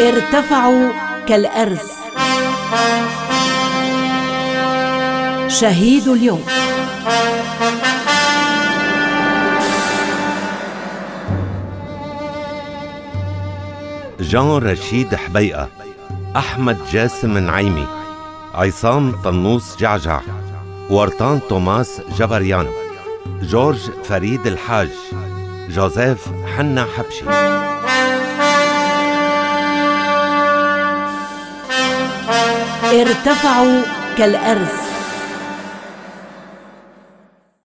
ارتفعوا كالأرز. شهيد اليوم. جان رشيد حبيقة أحمد جاسم نعيمي عصام طنوس جعجع ورطان توماس جبريان جورج فريد الحاج جوزيف حنا حبشي. ارتفعوا كالأرز.